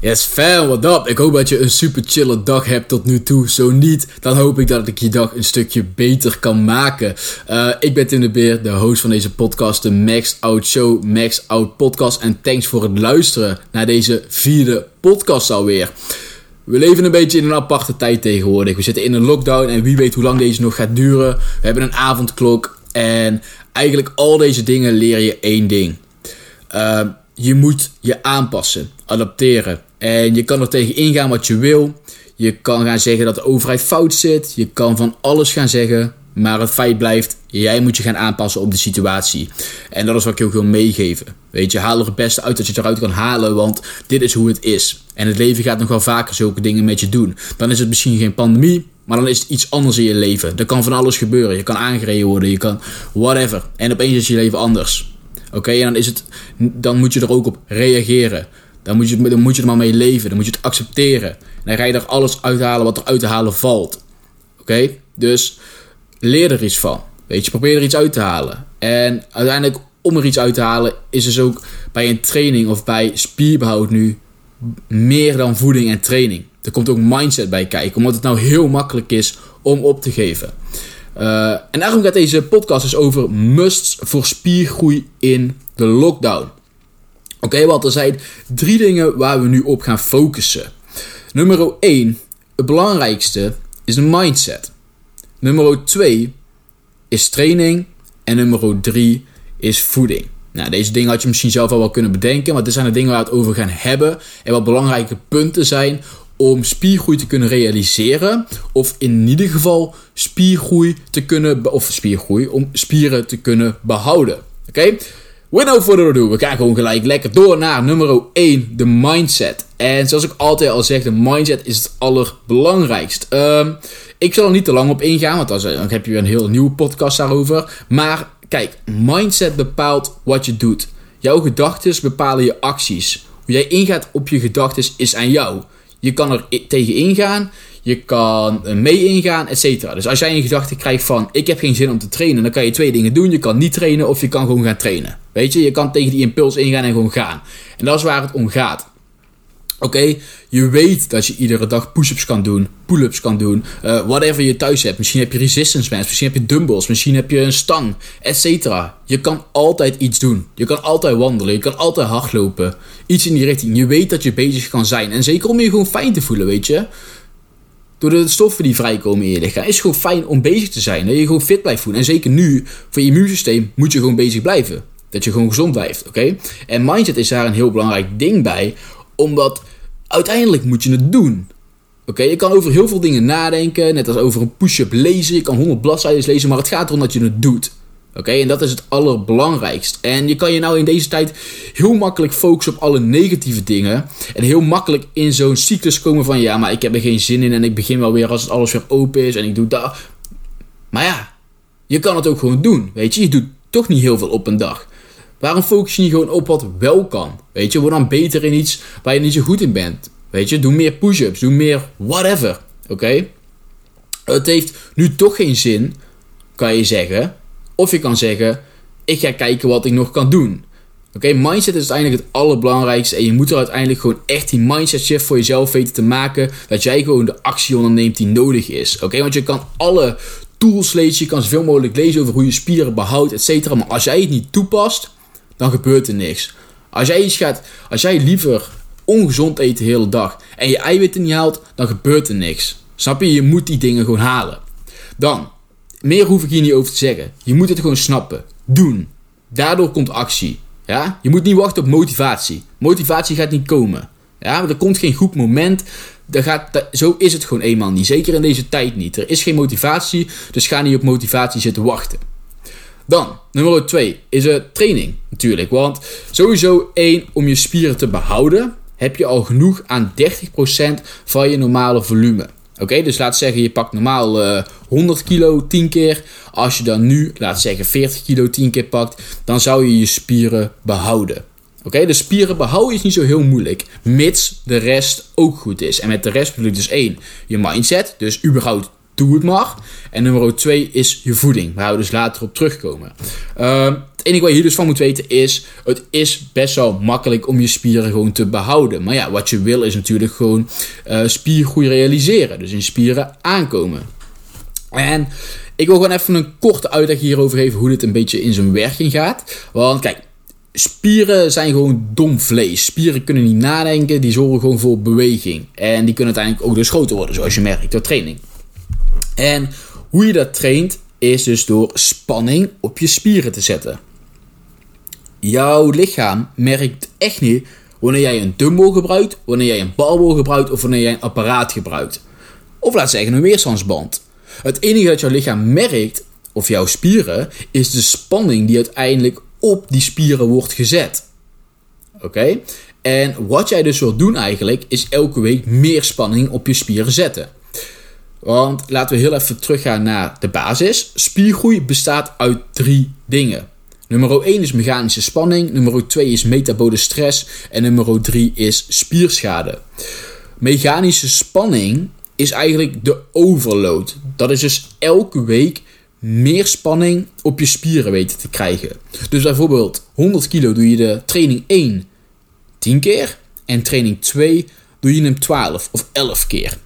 Yes fam, what up? Ik hoop dat je een super chille dag hebt tot nu toe. Zo niet, dan hoop ik dat ik je dag een stukje beter kan maken. Uh, ik ben Tim de Beer, de host van deze podcast, de Max Out Show, Max Out Podcast. En thanks voor het luisteren naar deze vierde podcast alweer. We leven een beetje in een aparte tijd tegenwoordig. We zitten in een lockdown en wie weet hoe lang deze nog gaat duren. We hebben een avondklok en eigenlijk al deze dingen leer je één ding. Uh, je moet je aanpassen, adapteren. En je kan er tegen ingaan wat je wil. Je kan gaan zeggen dat de overheid fout zit. Je kan van alles gaan zeggen. Maar het feit blijft, jij moet je gaan aanpassen op de situatie. En dat is wat ik ook wil meegeven. Weet je, haal er het beste uit dat je het eruit kan halen, want dit is hoe het is. En het leven gaat nog wel vaker zulke dingen met je doen. Dan is het misschien geen pandemie, maar dan is het iets anders in je leven. Er kan van alles gebeuren. Je kan aangereden worden, je kan whatever. En opeens is je leven anders. Oké, en dan, is het, dan moet je er ook op reageren. Dan moet, je, dan moet je er maar mee leven. Dan moet je het accepteren. En dan ga je er alles uithalen wat er uit te halen valt. Oké? Dus leer er iets van. Weet je, probeer er iets uit te halen. En uiteindelijk, om er iets uit te halen, is dus ook bij een training of bij spierbehoud nu meer dan voeding en training. Er komt ook mindset bij kijken, omdat het nou heel makkelijk is om op te geven. Uh, en daarom gaat deze podcast dus over musts voor spiergroei in de lockdown. Oké, want er zijn drie dingen waar we nu op gaan focussen. Nummer 1, het belangrijkste, is een mindset. Nummer 2 is training. En nummer 3 is voeding. Nou, deze dingen had je misschien zelf al wel kunnen bedenken, maar dit zijn de dingen waar we het over gaan hebben. En wat belangrijke punten zijn om spiergroei te kunnen realiseren. Of in ieder geval spiergroei te kunnen, of spiergroei, om spieren te kunnen behouden. Oké? Without we gaan gewoon gelijk lekker door naar nummer 1, de mindset. En zoals ik altijd al zeg, de mindset is het allerbelangrijkst. Um, ik zal er niet te lang op ingaan, want dan heb je weer een heel nieuwe podcast daarover. Maar kijk, mindset bepaalt wat je doet. Jouw gedachten bepalen je acties. Hoe jij ingaat op je gedachten is aan jou. Je kan er tegen ingaan, je kan mee ingaan, et cetera. Dus als jij een gedachte krijgt van ik heb geen zin om te trainen, dan kan je twee dingen doen. Je kan niet trainen of je kan gewoon gaan trainen. Weet je, je kan tegen die impuls ingaan en gewoon gaan. En dat is waar het om gaat. Oké, je weet dat je iedere dag push-ups kan doen, pull-ups kan doen, uh, whatever je thuis hebt. Misschien heb je resistance bands, misschien heb je dumbbells, misschien heb je een stang, etc. Je kan altijd iets doen. Je kan altijd wandelen, je kan altijd hardlopen. Iets in die richting. Je weet dat je bezig kan zijn. En zeker om je gewoon fijn te voelen, weet je. Door de stoffen die vrijkomen in je lichaam. Is gewoon fijn om bezig te zijn. Dat je gewoon fit blijft voelen. En zeker nu, voor je immuunsysteem, moet je gewoon bezig blijven. Dat je gewoon gezond blijft, oké? En mindset is daar een heel belangrijk ding bij. Omdat uiteindelijk moet je het doen. Oké, je kan over heel veel dingen nadenken, net als over een push-up lezen. Je kan 100 bladzijden lezen, maar het gaat erom dat je het doet. Oké, en dat is het allerbelangrijkst. En je kan je nou in deze tijd heel makkelijk focussen op alle negatieve dingen. En heel makkelijk in zo'n cyclus komen van ja, maar ik heb er geen zin in en ik begin wel weer als het alles weer open is en ik doe dat. Maar ja, je kan het ook gewoon doen. Weet je, je doet toch niet heel veel op een dag. Waarom focus je niet gewoon op wat wel kan? Weet je, word dan beter in iets waar je niet zo goed in bent. Weet je, doe meer push-ups, doe meer whatever. Oké? Het heeft nu toch geen zin, kan je zeggen. Of je kan zeggen, ik ga kijken wat ik nog kan doen. Oké, mindset is uiteindelijk het allerbelangrijkste. En je moet er uiteindelijk gewoon echt die mindset shift voor jezelf weten te maken. Dat jij gewoon de actie onderneemt die nodig is. Oké, want je kan alle tools lezen. Je kan zoveel mogelijk lezen over hoe je spieren behoudt, et cetera. Maar als jij het niet toepast, dan gebeurt er niks. Als jij iets gaat, als jij liever ongezond eet de hele dag en je eiwitten niet haalt, dan gebeurt er niks. Snap je? Je moet die dingen gewoon halen. Dan, meer hoef ik hier niet over te zeggen. Je moet het gewoon snappen. Doen. Daardoor komt actie. Ja? Je moet niet wachten op motivatie. Motivatie gaat niet komen. Ja? er komt geen goed moment. Dat gaat, zo is het gewoon eenmaal niet. Zeker in deze tijd niet. Er is geen motivatie, dus ga niet op motivatie zitten wachten. Dan, nummer 2 is een training natuurlijk. Want sowieso één, om je spieren te behouden, heb je al genoeg aan 30% van je normale volume. Oké, dus laat zeggen je pakt normaal uh, eh, 100 kilo 10 keer. Als je dan nu, laat zeggen 40 kilo 10 keer pakt, dan zou je je spieren behouden. Oké, de spieren behouden is niet zo heel moeilijk, mits de rest ook goed is. En met de rest bedoel ik dus één, je mindset, dus überhaupt doe het maar. En nummer 2 is je voeding, waar we dus later op terugkomen. Uh, het enige wat je hier dus van moet weten is, het is best wel makkelijk om je spieren gewoon te behouden. Maar ja, wat je wil is natuurlijk gewoon uh, spiergroei realiseren, dus in spieren aankomen. En ik wil gewoon even een korte uitleg hierover geven hoe dit een beetje in zijn werking gaat. Want kijk, spieren zijn gewoon dom vlees. Spieren kunnen niet nadenken, die zorgen gewoon voor beweging. En die kunnen uiteindelijk ook dus groter worden, zoals je merkt, door training. En hoe je dat traint, is dus door spanning op je spieren te zetten. Jouw lichaam merkt echt niet wanneer jij een dumbbell gebruikt, wanneer jij een barbel gebruikt of wanneer jij een apparaat gebruikt. Of laat zeggen een weerstandsband. Het enige dat jouw lichaam merkt, of jouw spieren, is de spanning die uiteindelijk op die spieren wordt gezet. Oké? En wat jij dus wilt doen eigenlijk, is elke week meer spanning op je spieren zetten. Want laten we heel even teruggaan naar de basis. Spiergroei bestaat uit drie dingen. Nummer 1 is mechanische spanning, nummer 2 is metabole stress en nummer 3 is spierschade. Mechanische spanning is eigenlijk de overload. Dat is dus elke week meer spanning op je spieren weten te krijgen. Dus bijvoorbeeld 100 kilo doe je de training 1 10 keer en training 2 doe je hem 12 of 11 keer.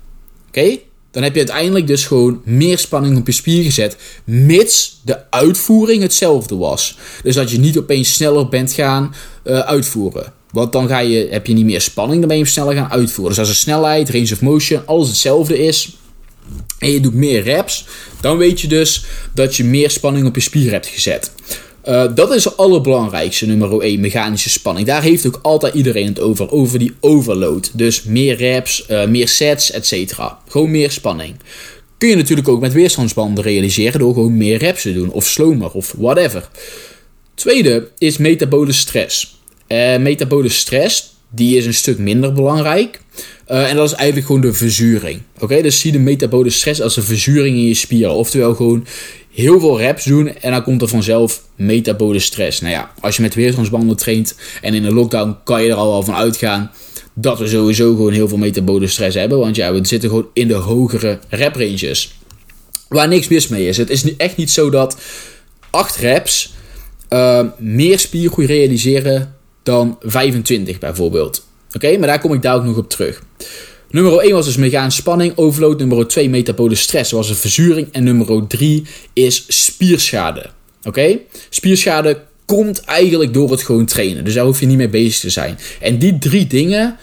Oké? Dan heb je uiteindelijk dus gewoon meer spanning op je spier gezet, mits de uitvoering hetzelfde was. Dus dat je niet opeens sneller bent gaan uh, uitvoeren. Want dan ga je, heb je niet meer spanning, dan ben je sneller gaan uitvoeren. Dus als de snelheid, range of motion, alles hetzelfde is, en je doet meer reps, dan weet je dus dat je meer spanning op je spier hebt gezet. Uh, dat is het allerbelangrijkste, nummer 1, mechanische spanning. Daar heeft ook altijd iedereen het over, over die overload. Dus meer reps, uh, meer sets, etc. Gewoon meer spanning. Kun je natuurlijk ook met weerstandsbanden realiseren door gewoon meer reps te doen, of slomer, of whatever. Tweede is metabole stress. Uh, metabole stress, die is een stuk minder belangrijk. En dat is eigenlijk gewoon de verzuring. Oké, dus zie de metabole stress als een verzuring in je spieren. Oftewel gewoon heel veel reps doen en dan komt er vanzelf metabole stress. Nou ja, als je met weerstandsbanden traint en in de lockdown kan je er al wel van uitgaan dat we sowieso gewoon heel veel metabole stress hebben. Want ja, we zitten gewoon in de hogere rep ranges. Waar niks mis mee is. Het is echt niet zo dat 8 reps uh, meer spiergroei realiseren dan 25 bijvoorbeeld. Oké, maar daar kom ik daar ook nog op terug. Nummer 1 was dus mechanische spanning, overload. Nummer 2 metabole stress was een verzuring. En nummer 3 is spierschade. Oké? Spierschade komt eigenlijk door het gewoon trainen. Dus daar hoef je niet mee bezig te zijn. En die drie dingen,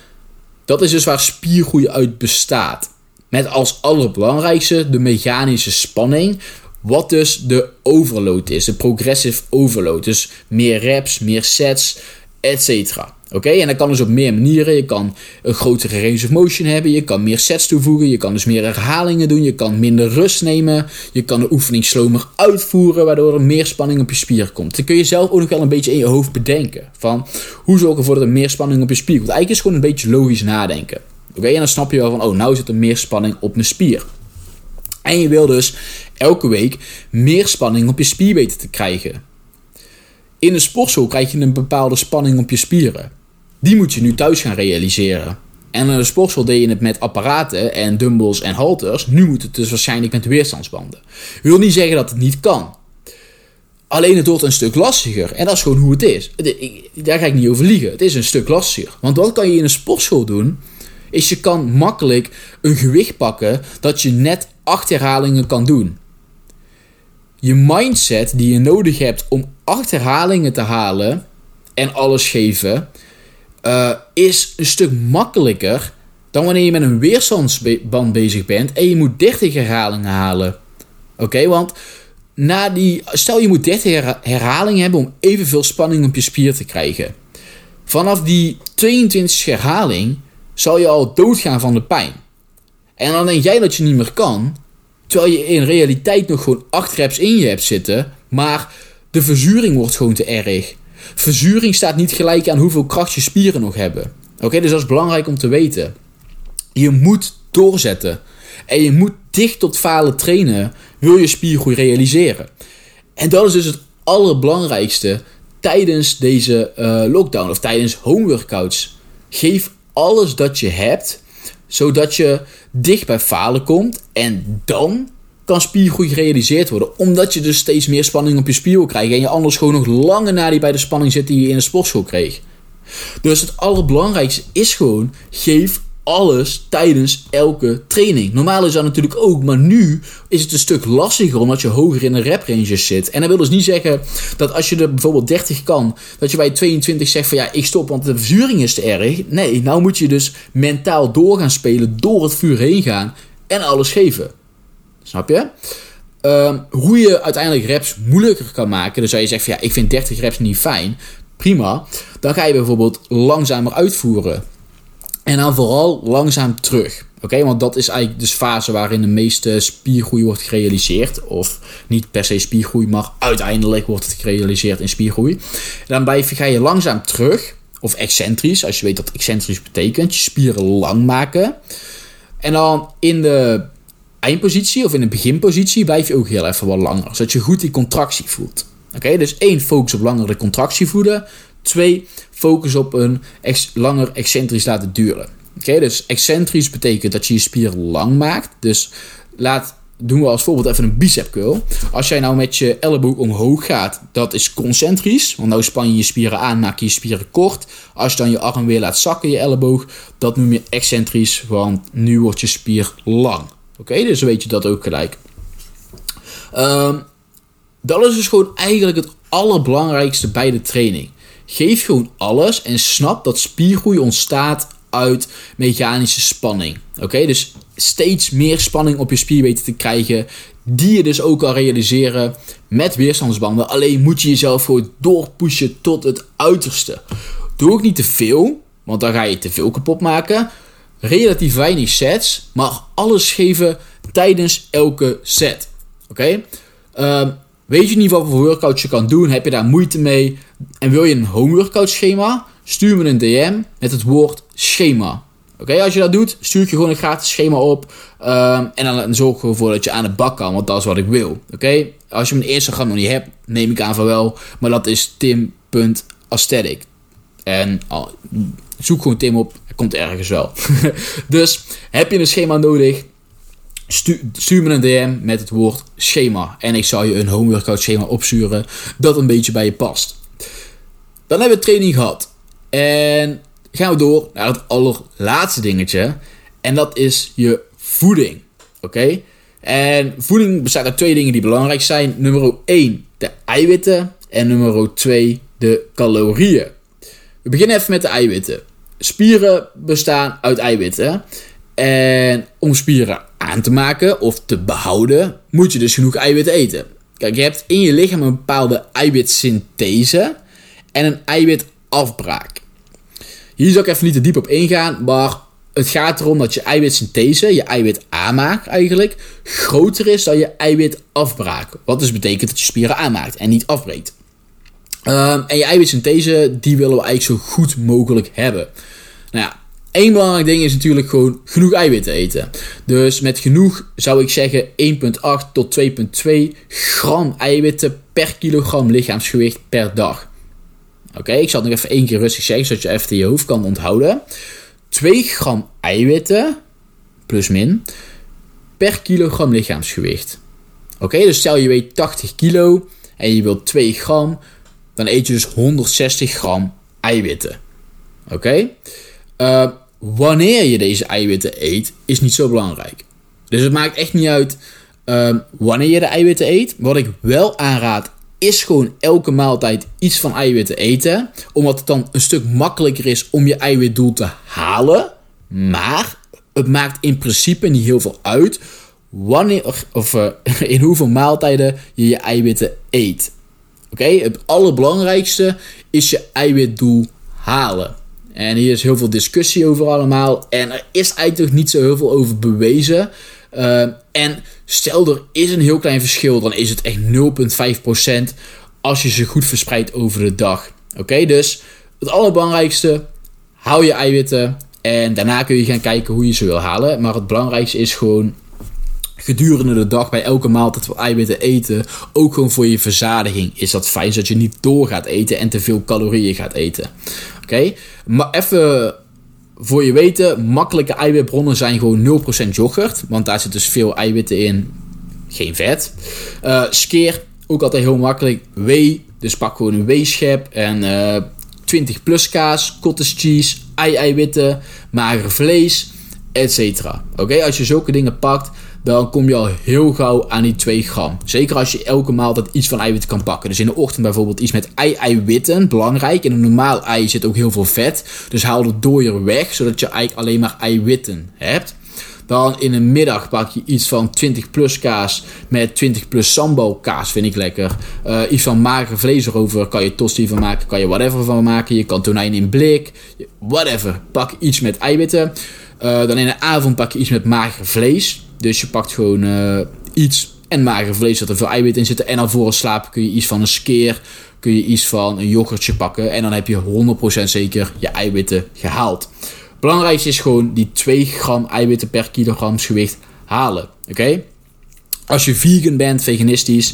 dat is dus waar spiergroei uit bestaat. Met als allerbelangrijkste de mechanische spanning. Wat dus de overload is, de progressive overload. Dus meer reps, meer sets, etc. Oké, en dat kan dus op meer manieren. Je kan een grotere range of motion hebben. Je kan meer sets toevoegen. Je kan dus meer herhalingen doen. Je kan minder rust nemen. Je kan de oefening slomer uitvoeren, waardoor er meer spanning op je spier komt. Dan kun je zelf ook nog wel een beetje in je hoofd bedenken. Van hoe zorg ik ervoor dat er meer spanning op je spier komt. Eigenlijk is het gewoon een beetje logisch nadenken. Oké, en dan snap je wel van, oh, nou zit er meer spanning op mijn spier. En je wil dus elke week meer spanning op je spier weten te krijgen. In de sportschool krijg je een bepaalde spanning op je spieren. Die moet je nu thuis gaan realiseren. En in de sportschool deed je het met apparaten en dumbbells en halters. Nu moet het dus waarschijnlijk met weerstandsbanden. Wil niet zeggen dat het niet kan. Alleen het wordt een stuk lastiger. En dat is gewoon hoe het is. Daar ga ik niet over liegen. Het is een stuk lastiger. Want wat kan je in een sportschool doen? Is je kan makkelijk een gewicht pakken dat je net acht herhalingen kan doen. Je mindset die je nodig hebt om acht herhalingen te halen en alles geven, uh, is een stuk makkelijker dan wanneer je met een weerstandsband bezig bent en je moet 30 herhalingen halen. Oké, want na die, stel je moet 30 herhalingen hebben om evenveel spanning op je spier te krijgen. Vanaf die 22 herhaling zal je al doodgaan van de pijn. En dan denk jij dat je niet meer kan, terwijl je in realiteit nog gewoon 8 reps in je hebt zitten, maar de verzuring wordt gewoon te erg. Verzuring staat niet gelijk aan hoeveel kracht je spieren nog hebben. Oké, dus dat is belangrijk om te weten. Je moet doorzetten. En je moet dicht tot falen trainen, wil je spiergroei realiseren. En dat is dus het allerbelangrijkste tijdens deze uh, lockdown of tijdens home workouts. Geef alles dat je hebt, zodat je dicht bij falen komt. En dan kan spiergroei gerealiseerd worden. Omdat je dus steeds meer spanning op je spier wil krijgen. En je anders gewoon nog langer na die bij de spanning zit die je in de sportschool kreeg. Dus het allerbelangrijkste is gewoon: geef alles tijdens elke training. Normaal is dat natuurlijk ook, maar nu is het een stuk lastiger omdat je hoger in de rep ranges zit. En dat wil dus niet zeggen dat als je er bijvoorbeeld 30 kan, dat je bij 22 zegt van ja, ik stop want de verzuring is te erg. Nee, nou moet je dus mentaal door gaan spelen, door het vuur heen gaan en alles geven. Snap je? Ehm, hoe je uiteindelijk reps moeilijker kan maken. Dus zou je zegt van ja, ik vind 30 reps niet fijn. Prima. Dan ga je bijvoorbeeld langzamer uitvoeren. En dan vooral langzaam terug. Oké, want dat is eigenlijk de fase waarin de meeste spiergroei wordt gerealiseerd. Of niet per se spiergroei, maar uiteindelijk wordt het gerealiseerd in spiergroei. Dan blijf ga je langzaam terug. Of excentrisch, als je weet wat excentrisch betekent. Je spieren lang maken. En dan in de eindpositie of in de beginpositie blijf je ook heel even wat langer. Zodat je goed die contractie voelt. Oké, dus één, focus op langer de contractie voelen. Twee, focus op een langer excentrisch laten duren. Oké, dus excentrisch betekent dat je je spier lang maakt. Dus laat, doen we als voorbeeld even een bicep curl. Als jij nou met je elleboog omhoog gaat, dat is concentrisch. Want nou span je je spieren aan, maak je je spieren kort. Als je dan je arm weer laat zakken, je elleboog, dat noem je excentrisch. Want nu wordt je spier lang. Oké, dus weet je dat ook gelijk. Um, dat is dus gewoon eigenlijk het allerbelangrijkste bij de training. Geef gewoon alles en snap dat spiergroei ontstaat uit mechanische spanning. Oké, dus steeds meer spanning op je spier weten te krijgen. Die je dus ook kan realiseren met weerstandsbanden. Alleen moet je jezelf gewoon doorpushen tot het uiterste. Doe ook niet te veel, want dan ga je te veel kapot maken. Relatief weinig sets, maar alles geven tijdens elke set. Oké? Ehm, weet je niet wat voor workout je kan doen? Heb je daar moeite mee? En wil je een home workout schema? Stuur me een DM met het woord schema. Oké, als je dat doet, stuur je gewoon een gratis schema op. Ehm, en dan zorg ik ervoor dat je aan de bak kan, want dat is wat ik wil. Oké, als je mijn Instagram nog niet hebt, neem ik aan van wel. Maar dat is tim.aesthetic. En zoek gewoon Tim op, komt ergens wel. dus heb je een schema nodig, stuur, me een DM met het woord schema. En ik zal je een home workout schema opsturen dat een beetje bij je past. Dan hebben we training gehad. En gaan we door naar het allerlaatste dingetje. En dat is je voeding. Oké? En voeding bestaat uit twee dingen die belangrijk zijn. Nummer 1, de eiwitten. En nummer 2, de calorieën. We beginnen even met de eiwitten. Spieren bestaan uit eiwitten. En om spieren aan te maken of te behouden, moet je dus genoeg eiwit eten. Kijk, je hebt in je lichaam een bepaalde eiwitsynthese en een eiwitafbraak. Hier zal ik even niet te diep op ingaan, maar het gaat erom dat je eiwitsynthese, je eiwit aanmaak eigenlijk, groter is dan je eiwitafbraak. Wat dus betekent dat je spieren aanmaakt en niet afbreekt. Um, en je eiwitsynthese, die willen we eigenlijk zo goed mogelijk hebben. Nou ja, Eén belangrijk ding is natuurlijk gewoon genoeg eiwitten eten. Dus met genoeg zou ik zeggen 1,8 tot 2,2 gram eiwitten per kilogram lichaamsgewicht per dag. Oké, ik zal het nog even één keer rustig zeggen, zodat je even in je hoofd kan onthouden. 2 gram eiwitten, plus min, per kilogram lichaamsgewicht. Oké, dus stel je weegt 80 kilo en je wilt 2 gram, dan eet je dus 160 gram eiwitten. Oké? Uh, wanneer je deze eiwitten eet, is niet zo belangrijk. Dus het maakt echt niet uit uh, wanneer je de eiwitten eet. Wat ik wel aanraad, is gewoon elke maaltijd iets van eiwitten eten. Omdat het dan een stuk makkelijker is om je eiwitdoel te halen. Maar het maakt in principe niet heel veel uit wanneer, of, uh, in hoeveel maaltijden je je eiwitten eet. Oké, het allerbelangrijkste is je eiwitdoel halen. En hier is heel veel discussie over allemaal. En er is eigenlijk niet zo heel veel over bewezen. Uh, en stel er is een heel klein verschil, dan is het echt 0,5% als je ze goed verspreidt over de dag. Oké, dus het allerbelangrijkste, hou je eiwitten. En daarna kun je gaan kijken hoe je ze wil halen. Maar het belangrijkste is gewoon gedurende de dag bij elke maaltijd wat eiwitten eten. Ook gewoon voor je verzadiging is dat fijn, zodat je niet door gaat eten en te veel calorieën gaat eten. Oké, maar even voor je weten, makkelijke eiwitbronnen zijn gewoon 0% yoghurt. Want daar zit dus veel eiwitten in. geen vet. Uh, skeer, ook altijd heel makkelijk. Whey, dus pak gewoon een weeschep en uh, 20 plus kaas, cottage cheese, ei-eiwitten, mager vlees, etc. Oké, als je zulke dingen pakt, dan kom je al heel gauw aan die 2 gram. Zeker als je elke maaltijd iets van eiwitten kan pakken. Dus in de ochtend bijvoorbeeld iets met ei-eiwitten, belangrijk. In een normaal ei zit ook heel veel vet. Dus haal de dooier weg, zodat je eigenlijk alleen maar eiwitten hebt. Dan in de middag pak je iets van 20 plus kaas met 20 plus sambo kaas, vind ik lekker. Uh, iets van mager vlees erover, kan je tosti van maken, kan je whatever van maken. Je kan tonijn in blik, whatever. Pak iets met eiwitten. Uh, dan in de avond pak je iets met mager vlees. Dus je pakt gewoon uh, iets en mager vlees, dat er veel eiwit in zitten. En dan voor het slapen kun je iets van een skeer, kun je iets van een yoghurtje pakken. En dan heb je 100% zeker je eiwitten gehaald. Belangrijkste is gewoon die 2 gram eiwitten per kilogram gewicht halen. Oké? Als je vegan bent, veganistisch,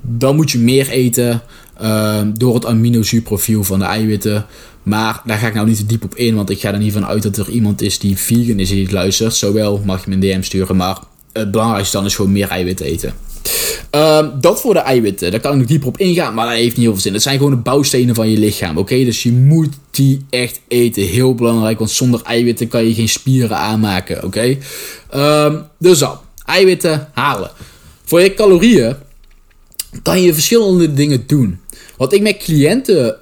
dan moet je meer eten uh, door het aminozuurprofiel van de eiwitten. Maar daar ga ik nou niet te diep op in, want ik ga er niet van uit dat er iemand is die vegan is die het luistert. Zowel mag je me een DM sturen, maar het belangrijkste dan is gewoon meer eiwitten eten. Um, dat voor de eiwitten, daar kan ik nog dieper op ingaan, maar dat heeft niet heel veel zin. Het zijn gewoon de bouwstenen van je lichaam, oké? Dus je moet die echt eten, heel belangrijk, want zonder eiwitten kan je geen spieren aanmaken, oké? Um, dus dan, eiwitten halen. Voor je calorieën kan je verschillende dingen doen. Wat ik met cliënten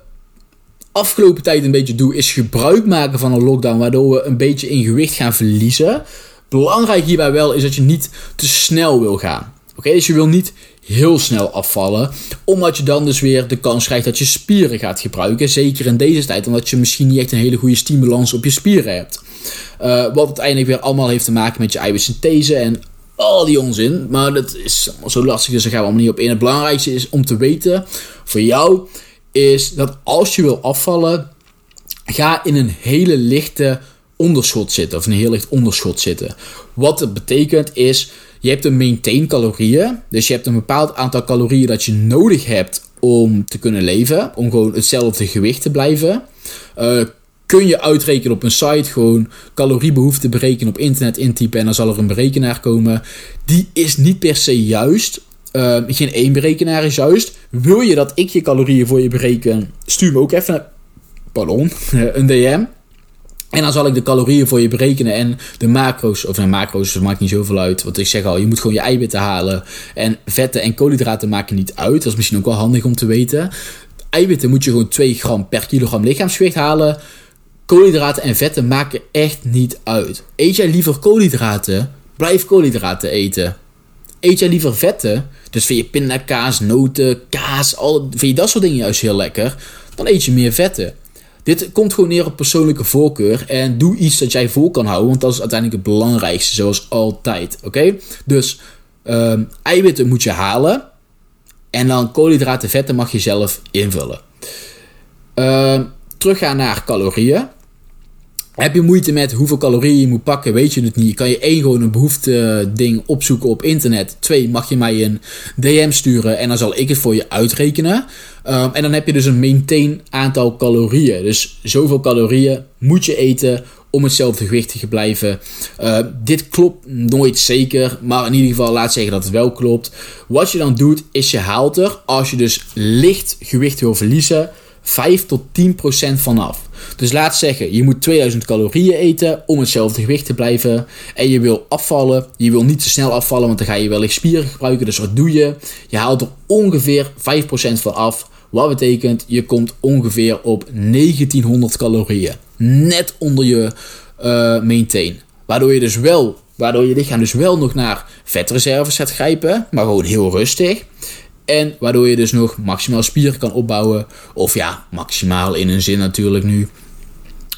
afgelopen tijd een beetje doe, is gebruik maken van een lockdown, waardoor we een beetje in gewicht gaan verliezen. Belangrijk hierbij wel is dat je niet te snel wil gaan. Oké, dus je wil niet heel snel afvallen, omdat je dan dus weer de kans krijgt dat je spieren gaat gebruiken. Zeker in deze tijd, omdat je misschien niet echt een hele goede stimulans op je spieren hebt. Uh, wat uiteindelijk weer allemaal heeft te maken met je eiwitsynthese en al die onzin. Maar dat is zo lastig, dus daar gaan we allemaal niet op in. Het belangrijkste is om te weten voor jou is dat als je wil afvallen, ga in een hele lichte onderschot zitten. Of een heel licht onderschot zitten. Wat het betekent is, je hebt een maintain calorieën. Dus je hebt een bepaald aantal calorieën dat je nodig hebt om te kunnen leven. Om gewoon hetzelfde gewicht te blijven. Uh, kun je uitrekenen op een site. Gewoon caloriebehoefte berekenen op internet intypen. En dan zal er een berekenaar komen. Die is niet per se juist. Uh, geen één berekenaar is juist. Wil je dat ik je calorieën voor je bereken? Stuur me ook even. Pardon, een DM. En dan zal ik de calorieën voor je berekenen en de macro's, of de macro's, dat maakt niet zoveel uit. Want ik zeg al, je moet gewoon je eiwitten halen. En vetten en koolhydraten maken niet uit. Dat is misschien ook wel handig om te weten. Eiwitten moet je gewoon 2 gram per kilogram lichaamsgewicht halen. Koolhydraten en vetten maken echt niet uit. Eet jij liever koolhydraten? Blijf koolhydraten eten. Eet jij liever vetten? Dus vind je pindakaas, noten, kaas, al, vind je dat soort dingen juist heel lekker? Dan eet je meer vetten. Dit komt gewoon neer op persoonlijke voorkeur. En doe iets dat jij vol kan houden. Want dat is uiteindelijk het belangrijkste, zoals altijd. Oké? Dus uh, eiwitten moet je halen. En dan koolhydraten, vetten mag je zelf invullen. Uh, teruggaan naar calorieën. Heb je moeite met hoeveel calorieën je moet pakken, weet je het niet. Kan je één gewoon een behoefte ding opzoeken op internet. Twee, mag je mij een DM sturen en dan zal ik het voor je uitrekenen. Um, en dan heb je dus een maintain aantal calorieën. Dus zoveel calorieën moet je eten om hetzelfde gewicht te blijven. Uh, dit klopt nooit zeker, maar in ieder geval laat zeggen dat het wel klopt. Wat je dan doet, is je haalt er, als je dus licht gewicht wil verliezen, 5 tot 10 procent vanaf. Dus laat zeggen, je moet 2000 calorieën eten om hetzelfde gewicht te blijven. En je wil afvallen. Je wil niet te snel afvallen, want dan ga je wellicht spieren gebruiken. Dus wat doe je? Je haalt er ongeveer 5% van af. Wat betekent, je komt ongeveer op 1900 calorieën. Net onder je uh, maintain. Waardoor je dus wel, waardoor je lichaam dus wel nog naar vetreserves gaat grijpen. Maar gewoon heel rustig. En waardoor je dus nog maximaal spieren kan opbouwen. Of ja, maximaal in een zin natuurlijk nu.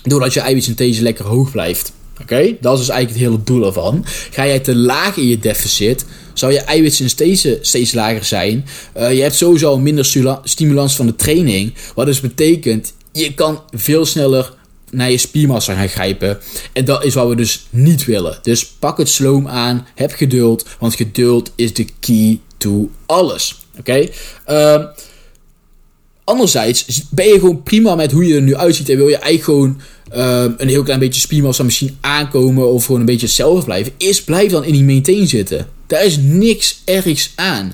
Doordat je eiwitsynthese lekker hoog blijft. Oké, dat is dus eigenlijk het hele doel ervan. Ga jij te laag in je deficit, zou je eiwitsynthese steeds lager zijn. Uh, je hebt sowieso minder stimulans van de training. Wat dus betekent, je kan veel sneller naar je spiermassa gaan grijpen. En dat is wat we dus niet willen. Dus pak het sloom aan, heb geduld, want geduld is de key to alles. Oké? Uh, anderzijds ben je gewoon prima met hoe je er nu uitziet en wil je eigenlijk gewoon uh, een heel klein beetje spiermassa misschien aankomen of gewoon een beetje hetzelfde blijven. Is blijf dan in die maintain zitten. Daar is niks ergs aan.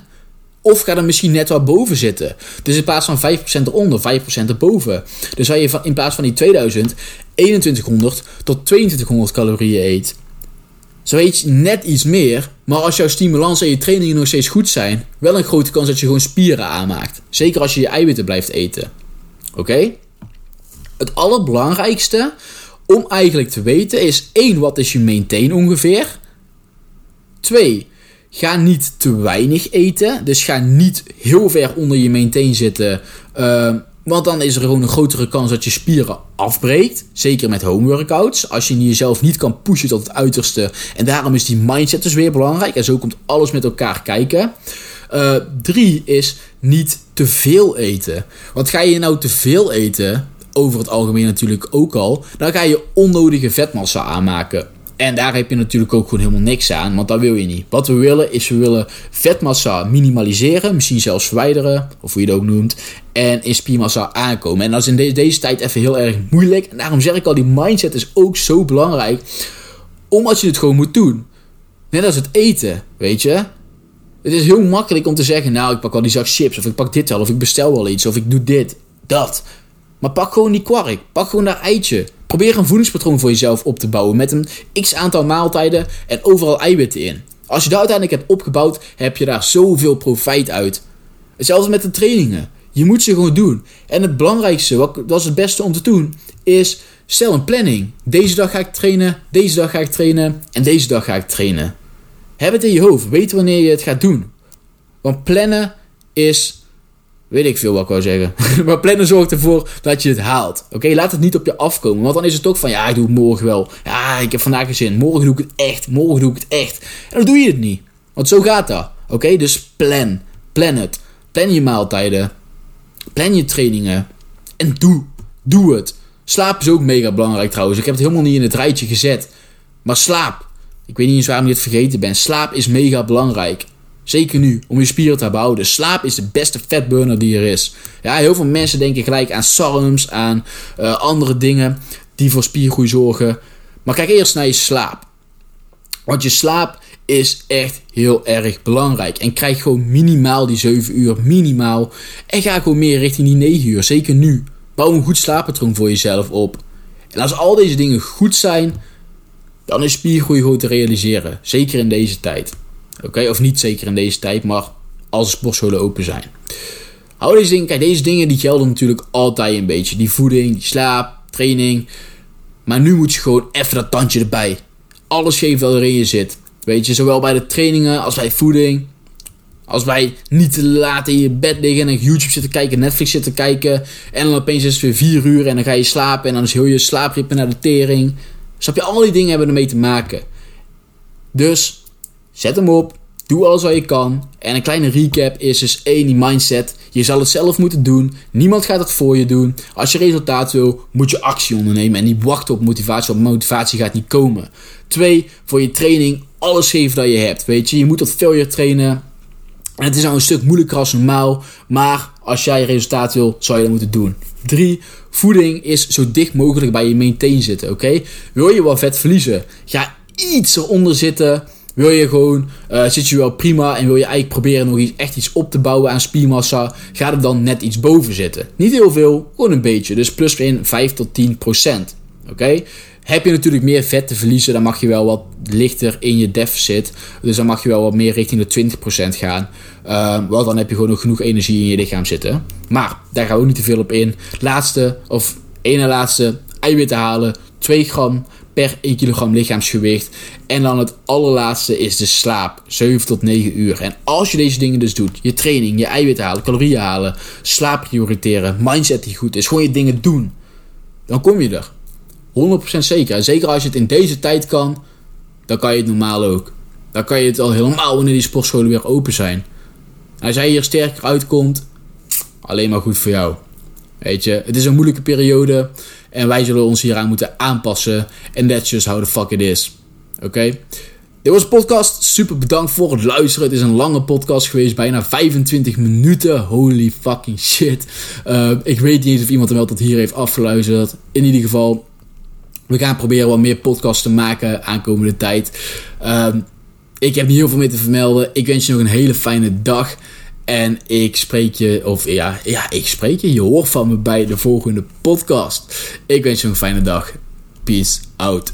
Of ga er misschien net wat boven zitten. Dus in plaats van 5% eronder, 5% erboven. Dus als je in plaats van die 2000 2100 tot 2200 calorieën eet. Zo eet je net iets meer, maar als jouw stimulans en je trainingen nog steeds goed zijn, wel een grote kans dat je gewoon spieren aanmaakt. Zeker als je je eiwitten blijft eten. Oké? Het allerbelangrijkste om eigenlijk te weten is 1. Wat is je maintain ongeveer? 2. Ga niet te weinig eten. Dus ga niet heel ver onder je maintain zitten. Uh, want dan is er gewoon een grotere kans dat je spieren afbreekt. Zeker met home workouts. Als je jezelf niet kan pushen tot het uiterste. En daarom is die mindset dus weer belangrijk. En zo komt alles met elkaar kijken. Uh, drie is niet te veel eten. Want ga je nou te veel eten, over het algemeen natuurlijk ook al, dan ga je onnodige vetmassa aanmaken. En daar heb je natuurlijk ook gewoon helemaal niks aan, want dat wil je niet. Wat we willen is, we willen vetmassa minimaliseren, misschien zelfs verwijderen, of hoe je het ook noemt, en in spiermassa aankomen. En dat is in deze tijd even heel erg moeilijk. En daarom zeg ik al, die mindset is ook zo belangrijk, omdat je het gewoon moet doen. Net als het eten, weet je. Het is heel makkelijk om te zeggen, nou, ik pak al die zak chips, of ik pak dit wel, of ik bestel wel iets, of ik doe dit, dat. Maar pak gewoon die kwark, pak gewoon dat eitje. Probeer een voedingspatroon voor jezelf op te bouwen met een x aantal maaltijden en overal eiwitten in. Als je dat uiteindelijk hebt opgebouwd, heb je daar zoveel profijt uit. Hetzelfde met de trainingen. Je moet ze gewoon doen. En het belangrijkste, wat, dat is het beste om te doen, is stel een planning. Deze dag ga ik trainen, deze dag ga ik trainen en deze dag ga ik trainen. Heb het in je hoofd, weet wanneer je het gaat doen. Want plannen is Weet ik veel wat ik wou zeggen. maar plannen zorgt ervoor dat je het haalt. Oké, laat het niet op je afkomen. Want dan is het ook van, ja, ik doe het morgen wel. Ja, ik heb vandaag geen zin. Morgen doe ik het echt. Morgen doe ik het echt. En dan doe je het niet. Want zo gaat dat. Oké, dus plan. Plan het. Plan je maaltijden. Plan je trainingen. En doe. Doe het. Slaap is ook mega belangrijk trouwens. Ik heb het helemaal niet in het rijtje gezet. Maar slaap. Ik weet niet eens waarom je het vergeten bent. Slaap is mega belangrijk. Zeker nu, om je spieren te behouden. Slaap is de beste fatburner die er is. Ja, heel veel mensen denken gelijk aan SARMs, aan uh, andere dingen die voor spiergroei zorgen. Maar kijk eerst naar je slaap. Want je slaap is echt heel erg belangrijk. En krijg gewoon minimaal die 7 uur, minimaal. En ga gewoon meer richting die 9 uur, zeker nu. Bouw een goed slaappatroon voor jezelf op. En als al deze dingen goed zijn, dan is spiergroei gewoon te realiseren. Zeker in deze tijd. Oké, of niet zeker in deze tijd, maar als sportscholen open zijn. Hou deze dingen, kijk, deze dingen die gelden natuurlijk altijd een beetje. Die voeding, die slaap, training. Maar nu moet je gewoon even dat tandje erbij. Alles geven wat er in je zit. Weet je, zowel bij de trainingen als bij voeding. Als wij niet te laat in je bed liggen en YouTube zitten kijken, Netflix zitten kijken. En dan opeens is het weer 4 uur en dan ga je slapen. En dan is heel je slaapritme naar de tering. Snap je, al die dingen hebben ermee te maken. Dus Zet hem op. Doe alles wat je kan. En een kleine recap is dus één, die mindset. Je zal het zelf moeten doen. Niemand gaat het voor je doen. Als je resultaat wil, moet je actie ondernemen. En niet wachten op motivatie, want motivatie gaat niet komen. Twee, voor je training alles geven dat je hebt. Weet je, je moet tot failure trainen. En het is nou een stuk moeilijker als normaal. Maar als jij resultaat wil, zou je dat moeten doen. 3. Voeding is zo dicht mogelijk bij je maintain zitten. Oké? Wil je wel vet verliezen? Ga iets eronder zitten. Wil je gewoon, uh, zit je wel prima en wil je eigenlijk proberen nog iets, echt iets op te bouwen aan spiermassa, ga er dan net iets boven zitten. Niet heel veel, gewoon een beetje. Dus plus in 5 tot 10 procent. Oké? Heb je natuurlijk meer vet te verliezen, dan mag je wel wat lichter in je deficit. Dus dan mag je wel wat meer richting de 20% gaan. Uh, want dan heb je gewoon nog genoeg energie in je lichaam zitten. Maar daar gaan we ook niet te veel op in. Laatste, of ene laatste, eiwitten halen. 2 gram per 1 kilogram lichaamsgewicht. En dan het allerlaatste is de slaap. 7 tot 9 uur. En als je deze dingen dus doet, je training, je eiwitten halen, calorieën halen, slaap prioriteren, mindset die goed is, gewoon je dingen doen. Dan kom je er. 100% zeker. En zeker als je het in deze tijd kan, dan kan je het normaal ook. Dan kan je het al helemaal wanneer die sportscholen weer open zijn. Als jij hier sterker uitkomt, alleen maar goed voor jou. Weet je, het is een moeilijke periode. En wij zullen ons hieraan moeten aanpassen. En that's just how the fuck it is. Oké? Dit was een podcast. Super bedankt voor het luisteren. Het is een lange podcast geweest. Bijna 25 minuten. Holy fucking shit. Uh, ik weet niet of iemand er wel tot hier heeft afgeluisterd. In ieder geval. We gaan proberen wat meer podcasts te maken aankomende tijd. Uh, Ik heb niet heel veel meer te vermelden. Ik wens je nog een hele fijne dag. En ik spreek je, of ja, ja, ik spreek je. Je hoort van me bij de volgende podcast. Ik wens je een fijne dag. Peace out.